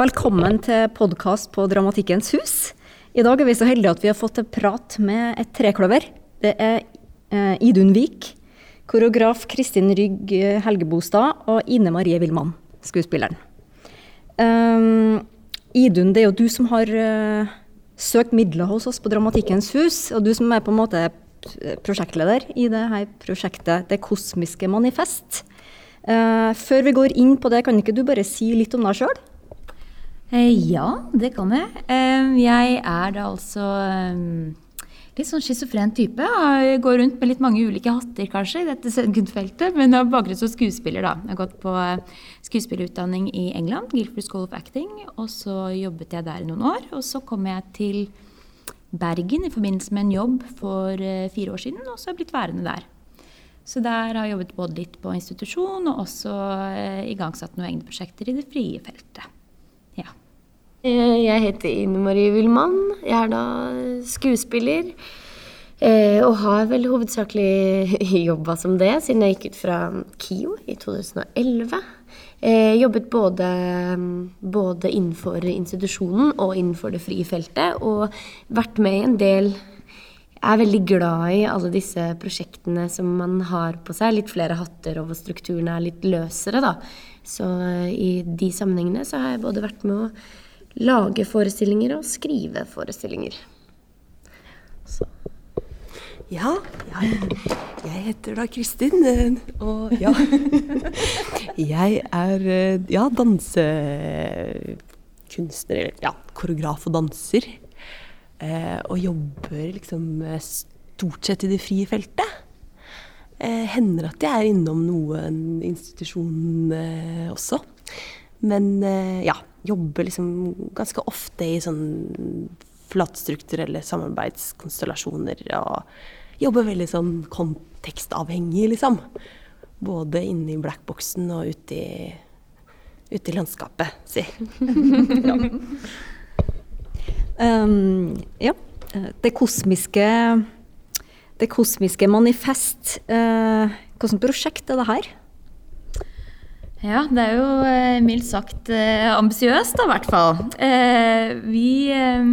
Velkommen til podkast på Dramatikkens hus. I dag er vi så heldige at vi har fått til prat med et trekløver. Det er eh, Idun Vik, koreograf Kristin Rygg Helgebostad og Ine Marie Wilman, skuespilleren. Um, Idun, det er jo du som har uh, søkt midler hos oss på Dramatikkens hus, og du som er på en måte prosjektleder i det her prosjektet Det kosmiske manifest. Uh, før vi går inn på det, kan ikke du bare si litt om deg sjøl? Eh, ja, det kan jeg. Eh, jeg er da altså eh, litt sånn schizofren type. Jeg går rundt med litt mange ulike hatter kanskje i dette scenekunstfeltet, men har bakgrunn som skuespiller. da. Jeg har gått på skuespillerutdanning i England, Guilford School of Acting, og så jobbet jeg der i noen år. Og så kom jeg til Bergen i forbindelse med en jobb for fire år siden, og så har jeg blitt værende der. Så der har jeg jobbet både litt på institusjon og også igangsatt noen egne prosjekter i det frie feltet. Eh, jeg heter Ine Marie Wilman. Jeg er da skuespiller. Eh, og har vel hovedsakelig jobba som det siden jeg gikk ut fra KIO i 2011. Jeg jobbet både, både, innenfor institusjonen og innenfor det frie feltet. Og vært med i en del Jeg er veldig glad i alle disse prosjektene som man har på seg. Litt flere hatter, og hvor strukturene er litt løsere, da. Så i de sammenhengene så har jeg både vært med å lage forestillinger og skrive forestillinger. Så. Ja, jeg, jeg, heter da Kristin, eh, og ja Jeg er eh, ja, dansekunstner, ja, koreograf og danser. Eh, og jobber liksom stort sett i det frie feltet. hender at jeg er innom noen institusjon også. Men ja, jobber liksom ganske ofte i sånn flatstrukturelle samarbeidskonstellasjoner. Og jobber veldig sånn kontekstavhengig, liksom. Både inne i blackboxen og ute i, ute i landskapet, si. ja. Um, ja. Det kosmiske Det kosmiske manifest. Uh, hvilket prosjekt er det her? Ja, det er jo eh, mildt sagt eh, ambisiøst, da, i hvert fall. Eh, vi eh,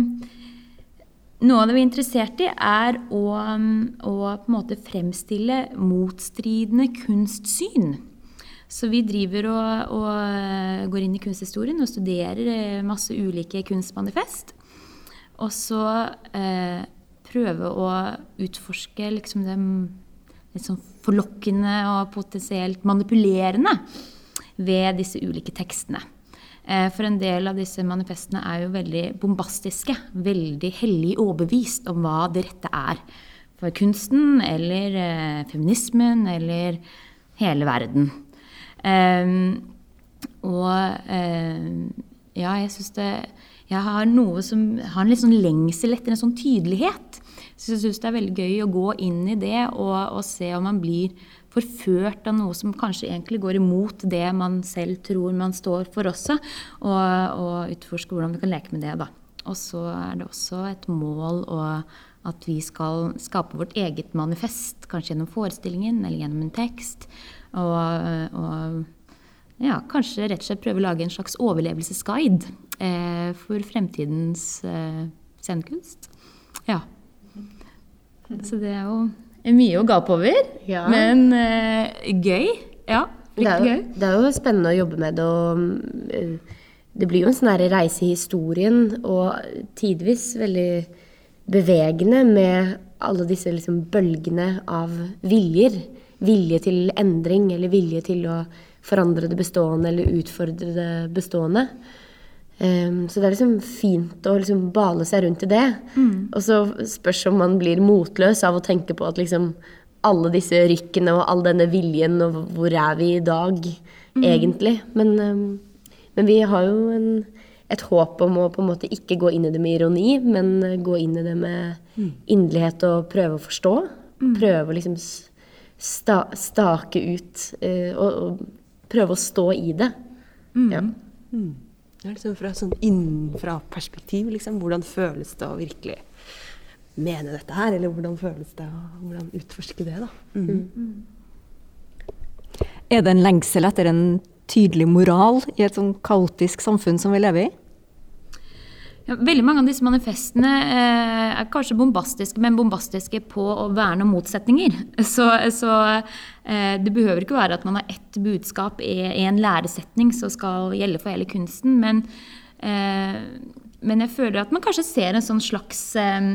Noe av det vi er interessert i, er å, å på en måte fremstille motstridende kunstsyn. Så vi driver og, og, eh, går inn i kunsthistorien og studerer eh, masse ulike kunstmanifest. Og så eh, prøve å utforske liksom det litt sånn forlokkende og potensielt manipulerende ved disse ulike tekstene. Eh, for en del av disse manifestene er jo veldig bombastiske. Veldig hellig overbevist om hva det rette er for kunsten eller eh, feminismen eller hele verden. Um, og uh, ja, jeg syns det Jeg har noe som har en litt sånn lengsel etter en sånn tydelighet. Så jeg syns det er veldig gøy å gå inn i det og, og se om man blir forført av noe som kanskje egentlig går imot det man selv tror man står for også, og, og utforske hvordan vi kan leke med det. da. Og så er det også et mål at vi skal skape vårt eget manifest, kanskje gjennom forestillingen eller gjennom en tekst. Og, og ja, kanskje rett og slett prøve å lage en slags overlevelsesguide eh, for fremtidens eh, scenekunst. Ja. Så det er jo mye å gape over, ja. men uh, gøy. Ja, fryktelig gøy. Det er jo spennende å jobbe med det. og uh, Det blir jo en sånn reise i historien, og tidvis veldig bevegende med alle disse liksom, bølgene av viljer. Vilje til endring, eller vilje til å forandre det bestående eller utfordre det bestående. Um, så det er liksom fint å liksom bale seg rundt i det. Mm. Og så spørs om man blir motløs av å tenke på at liksom alle disse rykkene og all denne viljen, og hvor er vi i dag, mm. egentlig? Men, um, men, vi har jo en, et håp om å på en måte ikke gå inn i det med ironi, men gå inn i det med mm. inderlighet og prøve å forstå. Mm. Prøve å liksom sta, stake ut uh, og, og, prøve å stå i det. Mm. Ja. Det liksom fra sånn innenfra-perspektiv. Liksom. Hvordan føles det å virkelig mene dette her? Eller hvordan føles det å hvordan utforske det, da? Mm. Mm. Er det en lengsel etter en tydelig moral i et sånn kaotisk samfunn som vi lever i? Ja, veldig mange av disse manifestene eh, er kanskje bombastiske, men bombastiske på å verne om motsetninger. Så, så eh, det behøver ikke være at man har ett budskap i en læresetning som skal gjelde for hele kunsten. Men, eh, men jeg føler at man kanskje ser en sånn slags eh,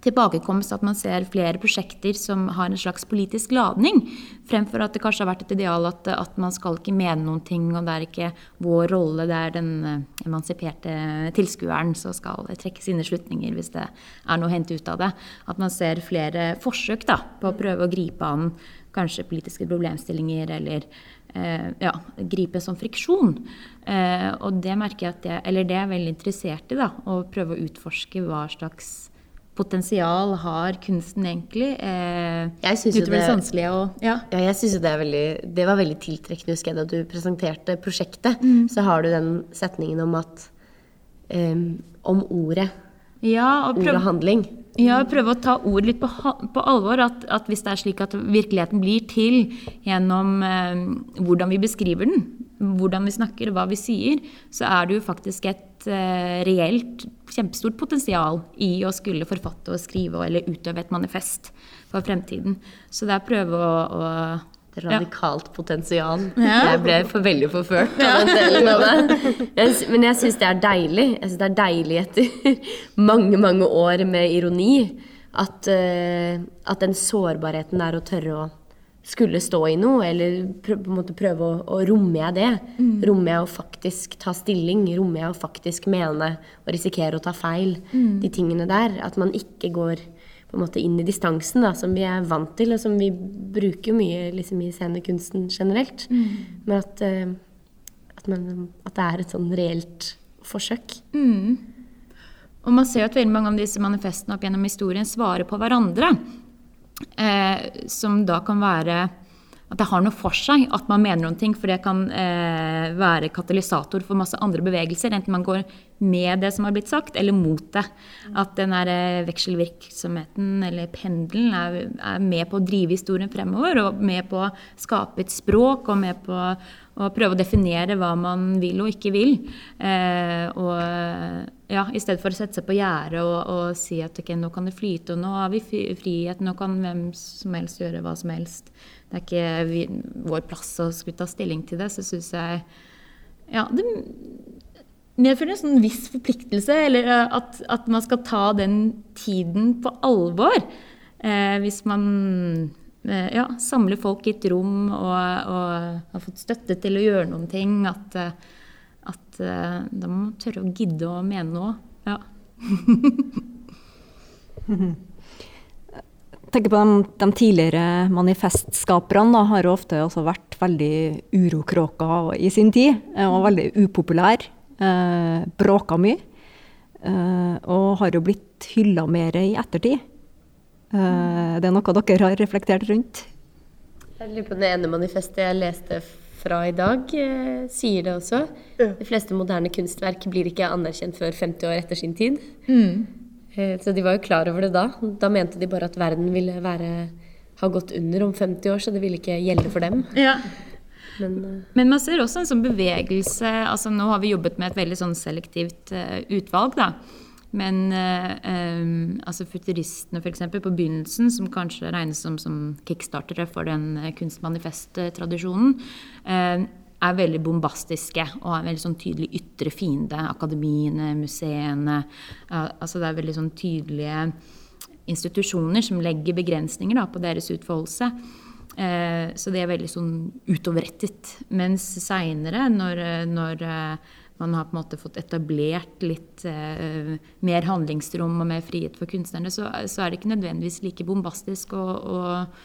tilbakekomst at man ser flere prosjekter som har en slags politisk ladning, fremfor at det kanskje har vært et ideal at, at man skal ikke mene noen ting, og det er ikke vår rolle, det er den eh, emansiperte tilskueren som skal trekke sine slutninger hvis det er noe å hente ut av det. At man ser flere forsøk da, på å prøve å gripe an kanskje politiske problemstillinger eller eh, ja, gripe sånn friksjon. Eh, og det merker jeg at jeg, eller det er jeg veldig interessert i, da, å prøve å utforske hva slags potensial har kunsten egentlig? Eh, utover det sanselige og Ja, ja jeg syns det er veldig Det var veldig tiltrekkende, husker jeg, da du presenterte prosjektet. Mm. Så har du den setningen om at um, Om ordet. Ja, og prøv, ord og handling. Ja, prøve å ta ord litt på, på alvor. At, at, hvis det er slik at virkeligheten blir til gjennom eh, hvordan vi beskriver den, hvordan vi snakker, hva vi sier, så er det jo faktisk et uh, reelt kjempestort potensial i å skulle forfatte og skrive eller utøve et manifest for fremtiden. Så det er å prøve å, å Radikalt ja. potensial. Ja. Jeg ble for veldig forført av den delen av det. Jeg, men jeg syns det er deilig. Jeg synes det er deilig etter mange, mange år med ironi at, uh, at den sårbarheten er å tørre å skulle stå i noe, eller på en måte prøve å, å romme jeg det? Mm. Rommer jeg å faktisk ta stilling? Rommer jeg å faktisk mene og risikere å ta feil? Mm. De tingene der. At man ikke går på en måte inn i distansen, da, som vi er vant til, og som vi bruker mye liksom, i scenekunsten generelt. Mm. Men at, uh, at, man, at, det er et sånn reelt forsøk. Mm. Og man ser jo at veldig mange av disse manifestene opp gjennom historien svarer på hverandre. Eh, som da kan være at det har noe for seg at man mener noen ting, for det kan eh, være katalysator for masse andre bevegelser. Enten man går med det som har blitt sagt, eller mot det. At den der eh, vekselvirksomheten, eller pendelen, er, er, med på å drive historien fremover. Og med på å skape et språk, og med på å prøve å definere hva man vil og ikke vil. Eh, og ja, I stedet for å sette seg på gjerdet og, og, si at okay, nå kan det flyte, og nå har vi frihet, nå kan hvem som helst gjøre hva som helst. Det er ikke vi, vår plass å skulle ta stilling til det. Så syns jeg ja, det medfører en sånn viss forpliktelse, eller at, at, man skal ta den tiden på alvor. Eh, hvis man eh, ja, samler folk i et rom og, og, har fått støtte til å gjøre noen ting. At eh, at uh, da må man tørre å gidde å mene noe. Ja. Tenker på de, de tidligere manifestskaperne da, har jo ofte vært veldig urokråker i sin tid. Eh, og veldig upopulær. Eh, bråka mye. Eh, og har jo blitt hylla mer i ettertid. Eh, det er noe dere har reflektert rundt? Jeg lurer på det ene manifestet jeg leste fra i dag eh, sier det også. Ja. De fleste moderne kunstverk blir ikke anerkjent før 50 år etter sin tid. Mm. Eh, så de var jo klar over det da. Da mente de bare at verden ville være, ha gått under om 50 år, så det ville ikke gjelde for dem. Ja. Men, Men, man ser også en sånn bevegelse altså Nå har vi jobbet med et veldig sånn selektivt uh, utvalg. da, men eh, eh, altså futuristene f.eks. på begynnelsen, som kanskje regnes som, som kickstartere for den eh, kunstmanifest-tradisjonen, eh, er veldig bombastiske og har en veldig sånn tydelig ytre fiende. Akademiene, museene. altså det er veldig sånn tydelige institusjoner som legger begrensninger da, på deres utfoldelse. Eh, så det er veldig sånn utoverrettet. Mens seinere, når, når man har på en måte fått etablert litt eh, mer handlingsrom og mer frihet for kunstnerne, så, så, er det ikke nødvendigvis like bombastisk og, og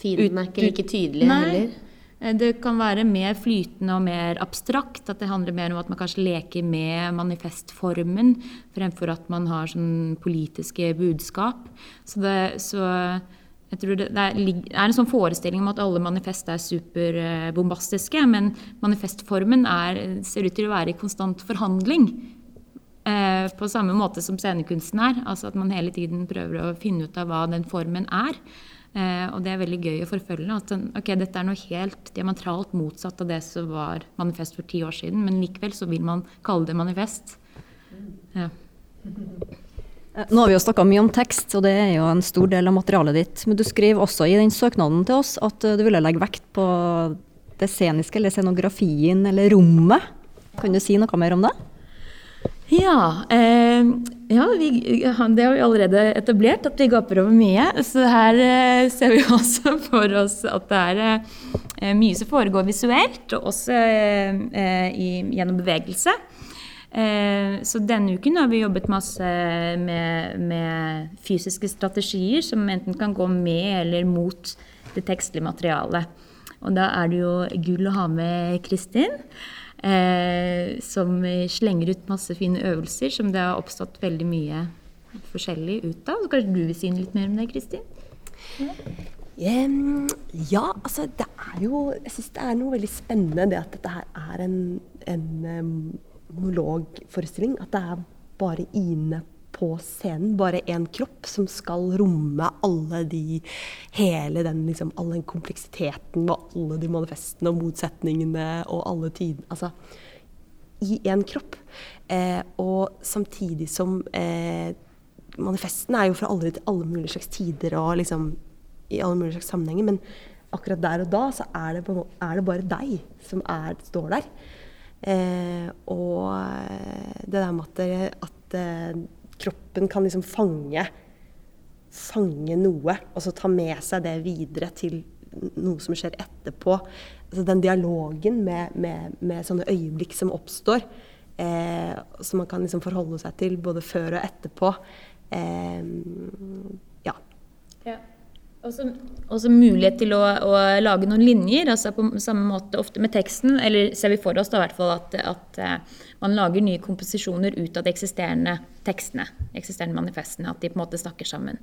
Fienden er ikke like tydelig heller? Eh, det kan være mer flytende og mer abstrakt. At det handler mer om at man kanskje leker med manifestformen fremfor at man har sånn politiske budskap. Så, det, så jeg tror det, det, er, en sånn forestilling om at alle manifest er superbombastiske, men manifestformen er, ser ut til å være i konstant forhandling. Eh, på samme måte som scenekunsten er. Altså at man hele tiden prøver å finne ut av hva den formen er. Eh, og det er veldig gøy å forfølge. At den, ok, dette er noe helt diametralt motsatt av det som var manifest for ti år siden, men likevel så vil man kalle det manifest. Ja. Eh, Nå har vi jo snakka mye om tekst, og det er jo en stor del av materialet ditt. Men du skriver også i den søknaden til oss at eh, du ville legge vekt på det sceniske, eller scenografien, eller rommet. Kan du si noe mer om det? Ja, eh, ja vi, det har vi allerede etablert, at vi gaper over mye. Så her eh, ser vi også for oss at det er eh, mye som foregår visuelt, og også eh, i, gjennom bevegelse. Eh, så denne uken har vi jobbet masse med, med fysiske strategier som enten kan gå med eller mot det tekstlige materialet. Og da er det jo gull å ha med Kristin. Eh, som slenger ut masse fine øvelser som det har oppstått veldig mye forskjellig ut av. Så kanskje du vil si litt mer om det, Kristin? Em, ja, altså det er jo Jeg syns det er noe veldig spennende det at dette her er en, en em, monologforestilling. At det er bare Ine på scenen, bare én kropp, som skal romme alle de Hele den liksom, all den kompleksiteten og alle de manifestene og motsetningene og alle tidene Altså i én kropp. Eh, og samtidig som eh, Manifestene er jo fra alle, alle mulige slags tider og liksom i alle mulige slags sammenhenger, men akkurat der og da så er det, er det bare deg som er, står der. Eh, og eh, det der med at, at eh, kroppen kan liksom fange fange noe, og så ta med seg det videre til noe som skjer etterpå. Altså den dialogen med, med, med sånne øyeblikk som oppstår, eh, som man kan liksom forholde seg til både før og etterpå. Eh. Også, også mulighet til å, å lage noen linjer, altså på samme måte ofte med teksten. Eller ser vi for oss da hvert fall at, at eh, man lager nye komposisjoner ut av de eksisterende tekstene, eksisterende manifestene, at de på en måte snakker sammen.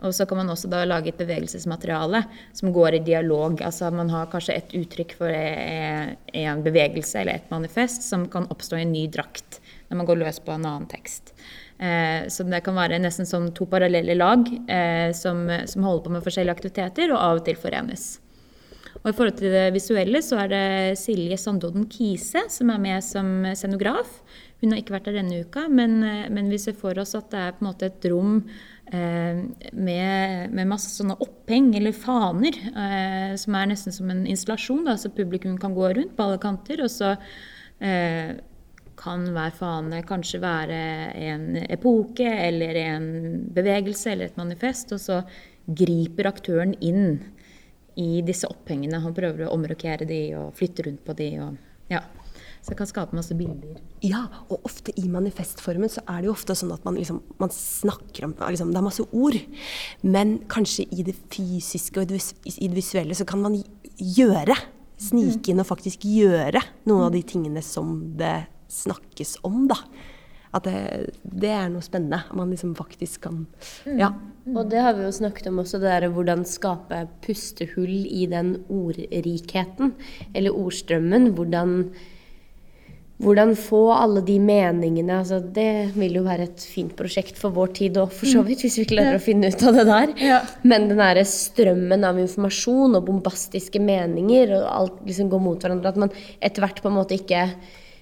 Og så kan man også da lage et bevegelsesmateriale som går i dialog. Altså man har kanskje et uttrykk for eh, en bevegelse eller et manifest som kan oppstå i en ny drakt når man går løs på en annen tekst. Eh, så det kan være nesten som to parallelle lag eh, som, som holder på med forskjellige aktiviteter, og av og til forenes. Og I forhold til det visuelle så er det Silje Sandodden Kise som er med som scenograf. Hun har ikke vært der denne uka, men, eh, men vi ser for oss at det er på en måte et rom eh, med, med masse sånne oppheng eller faner, eh, som er nesten som en installasjon, da, så publikum kan gå rundt på alle kanter. og så eh, kan hver fane kanskje være en epoke eller en bevegelse eller et manifest, og så griper aktøren inn i disse opphengene. Han prøver å omrokere de og flytte rundt på de. Og, ja. Så det kan skape masse bilder. Ja, og ofte i manifestformen så er det jo ofte sånn at man, liksom, man snakker om liksom, Det er masse ord. Men kanskje i det fysiske og i det visuelle så kan man gjøre. Snike inn og faktisk gjøre noen av de tingene som det snakkes om, da. At det, det er noe spennende. Man liksom faktisk kan Ja. Og det har vi jo snakket om også, det der hvordan skape pustehull i den ordrikheten, eller ordstrømmen. Hvordan, hvordan få alle de meningene altså Det vil jo være et fint prosjekt for vår tid òg, for så vidt, hvis vi klarer å finne ut av det der. Men den derre strømmen av informasjon og bombastiske meninger, og alt liksom går mot hverandre, at man etter hvert på en måte ikke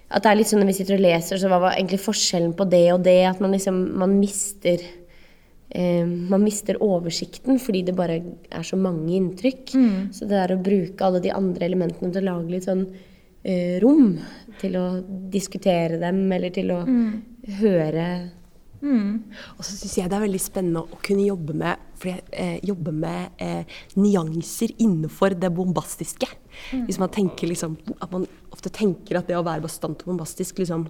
At det er litt sånn når vi sitter og leser, så hva var egentlig forskjellen på det og det? At man liksom man mister eh, man mister oversikten fordi det bare er så mange inntrykk. Så det er å bruke alle de andre elementene til å lage litt sånn eh, rom til å diskutere dem, eller til å høre Og så syns jeg det er veldig spennende å kunne jobbe med, jeg, eh, jobbe med eh, nyanser innenfor det bombastiske. Hvis man tenker liksom At man ofte tenker at det å være bastant og bombastisk liksom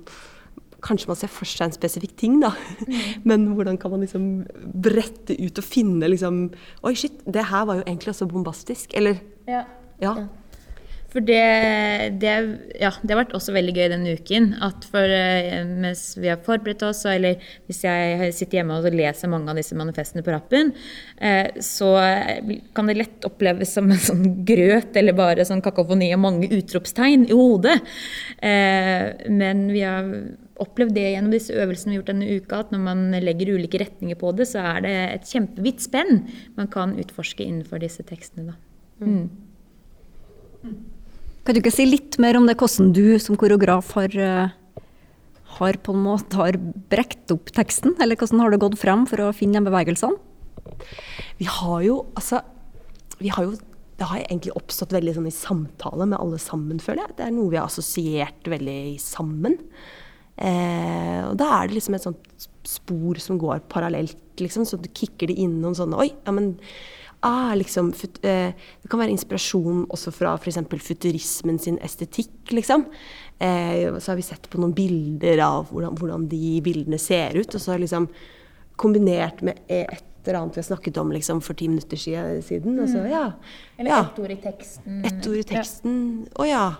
Kanskje man ser for seg en spesifikk ting, da. Men hvordan kan man liksom brette ut og finne liksom Oi, shit, det her var jo egentlig også bombastisk. Eller Ja. Ja. For det, det, ja, det har vært også veldig gøy denne uken. At for, eh, mens vi har forberedt oss, eller hvis jeg sitter hjemme og leser mange av disse manifestene på rappen, eh, så kan det lett oppleves som en sånn grøt eller bare sånn kakofoni og mange utropstegn i hodet. Eh, men vi har opplevd det gjennom disse øvelsene vi har gjort denne uka, at når man legger ulike retninger på det, så er det et kjempevidt spenn man kan utforske innenfor disse tekstene. Da. Mm. Kan du ikke si litt mer om det, hvordan du som koreograf har, eh, har på en måte har brekt opp teksten? Eller hvordan har du gått frem for å finne de bevegelsene? Vi har jo altså vi har jo det har egentlig oppstått veldig sånn i samtale med alle sammen, føler jeg. Det er noe vi har assosiert veldig sammen. Eh, og da er det liksom et sånt spor som går parallelt, liksom. Så du kicker det inn noen sånne Oi, ja, men ah, liksom, fut, eh, Det kan være inspirasjon også fra f.eks. futurismen sin estetikk, liksom. Eh, så har vi sett på noen bilder av hvordan, hvordan de bildene ser ut, og så liksom kombinert med et eller annet vi har snakket om liksom, for ti minutter siden. Og så, Mm. ja. Eller ja. ett ord i teksten. Ett ord i teksten. Å ja.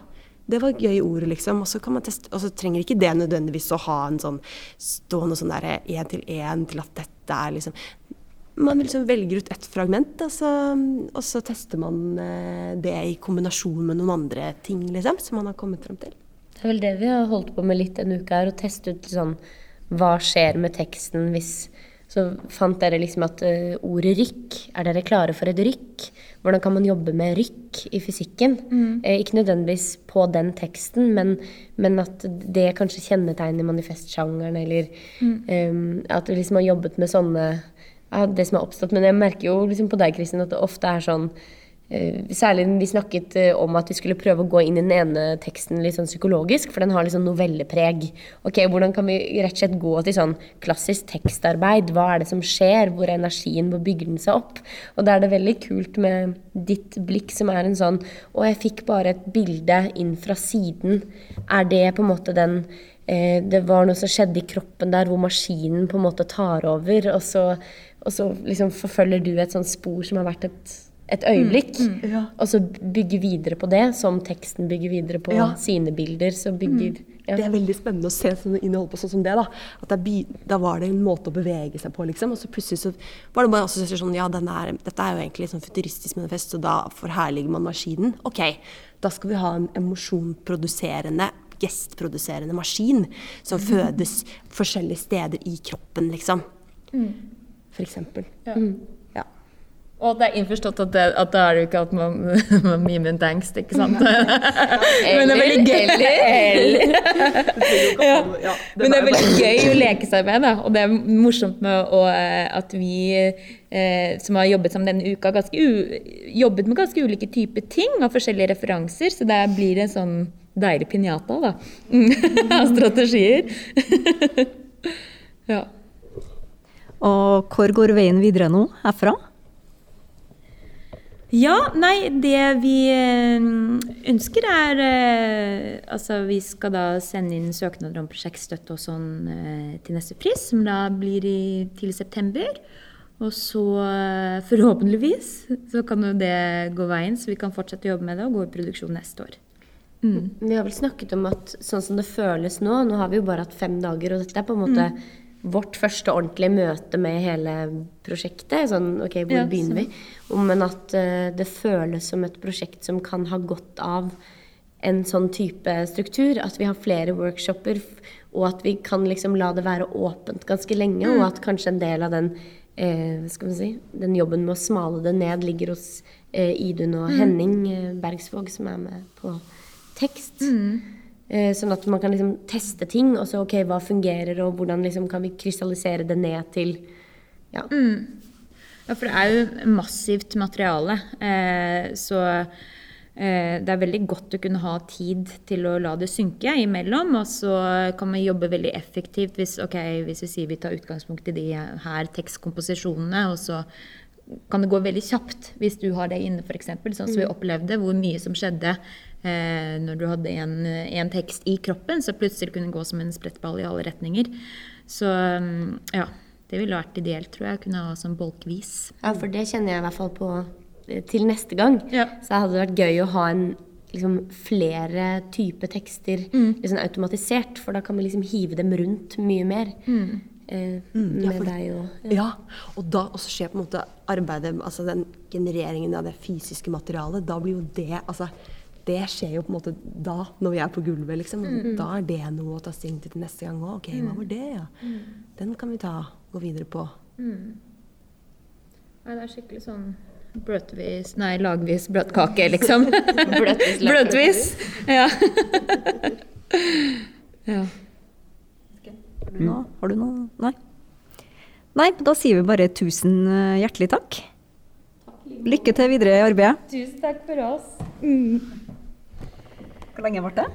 Det var gøy ord, liksom. Og så, kan og så trenger ikke det nødvendigvis å ha en sånn stående sånn derre én til én til at dette er liksom Man liksom velger ut ett fragment, og så, og så tester man eh, det i kombinasjon med noen andre ting, liksom, som man har kommet frem til. Det er vel det vi har holdt på med litt en uke her, å teste ut sånn Hva skjer med teksten hvis Så fant dere liksom at uh, ordet rykk Er dere klare for et rykk? Hvordan kan man jobbe med rykk i fysikken? Eh, ikke nødvendigvis på den teksten, men, men at det kanskje kjennetegner manifestsjangeren, eller eh, at vi liksom har jobbet med sånne ja, det som har oppstått. Men jeg merker jo liksom på deg, Kristin, at det ofte er sånn Eh, særlig vi snakket eh, om at vi skulle prøve å gå inn i den ene teksten litt sånn psykologisk, for den har litt sånn novellepreg. Ok, Hvordan kan vi rett og slett gå til sånn klassisk tekstarbeid? Hva er det som skjer? Hvor er energien? Hvor bygger den seg opp? Og da er det veldig kult med ditt blikk, som er en sånn Å, jeg fikk bare et bilde inn fra siden. Er det på en måte den eh, Det var noe som skjedde i kroppen der, hvor maskinen på en måte tar over, og så, og så liksom forfølger du et sånt spor som har vært et et øyeblikk, Ja. og så bygger videre på det, som teksten bygger videre på Ja. sine bilder. Så bygger ja. Det er veldig spennende å se sånne innhold på sånn som det. Da At det Da var det en måte å bevege seg på, liksom. Og så plutselig så var det bare også sånn Ja, den er, dette er jo egentlig sånn futuristisk manifest, så da forherliger man maskinen. Ok, da skal vi ha en emosjonproduserende gestproduserende maskin som fødes forskjellige steder i kroppen, liksom. Eksempel. Mm. Ja. Og det er innforstått at, det, at da er det jo ikke at man, man mimer en angst, ikke sant? Men det er veldig gøy. ja. Men det er veldig gøy å leke seg med, da. Og det er morsomt med å, at vi eh, som har jobbet sammen denne uka, har jobbet med ganske ulike typer ting og forskjellige referanser, så det blir en sånn deilig pinjata da, av strategier. ja. Og hvor går veien videre nå herfra? Ja, nei, det vi eh, ønsker er eh, Altså, vi skal da sende inn søknader om prosjektstøtte og sånn eh, til neste pris, som da blir i, til september. Og så forhåpentligvis så kan jo det gå veien, så vi kan fortsette å jobbe med det og gå i produksjon neste år. Vi har vel snakket om at sånn som det føles nå Nå har vi jo bare hatt fem dager, og dette er på en måte vårt første ordentlige møte med hele prosjektet. Sånn, ok, hvor Ja, begynner vi? Men at uh, det føles som et prosjekt som kan ha godt av en sånn type struktur. At vi har flere workshoper, og at vi kan liksom la det være åpent ganske lenge. Og at kanskje en del av den uh, skal si, den jobben med å smale det ned ligger hos uh, Idun og Henning eh, Bergsvåg, som er med på tekst. Eh, sånn at man kan liksom teste ting, og så ok, hva fungerer, og hvordan liksom kan vi krystallisere det ned til ja. Ja, for det er jo massivt materiale. Eh, så eh, det er veldig godt å kunne ha tid til å la det synke imellom. Og så kan man jobbe veldig effektivt hvis, okay, hvis vi sier vi tar utgangspunkt i de her tekstkomposisjonene, og så kan det gå veldig kjapt hvis du har det inne, f.eks. Sånn som vi opplevde, hvor mye som skjedde eh, når du hadde en, en tekst i kroppen, så plutselig kunne det gå som en sprettball i alle retninger. Så mm, ja, det ville vært ideelt, tror jeg, å kunne ha sånn bolkvis. ja, for det kjenner jeg i hvert fall på eh, til neste gang. Ja. Så hadde det vært gøy å ha en liksom flere typer tekster liksom automatisert, for da kan vi liksom hive dem rundt mye mer. Eh, ja, med for- deg og Ja, og da også skjer på en måte arbeidet, altså den genereringen av det fysiske materialet. Da blir jo det altså det skjer jo på en måte da, når vi er på gulvet, liksom. Da er det noe å ta stilling til til neste gang òg. Ok, hva var det, ja? Den kan vi ta, gå videre på. Nei, det er skikkelig sånn bløtvis Nei, lagvis bløtkake, liksom. Bløtvis bløtvis. Ja. ja. Har du? Har du noe? Nei? Nei, da sier vi bare tusen eh, hjertelig takk. Lykke til videre i arbeidet. Tusen takk for oss. Hvor lenge ble det?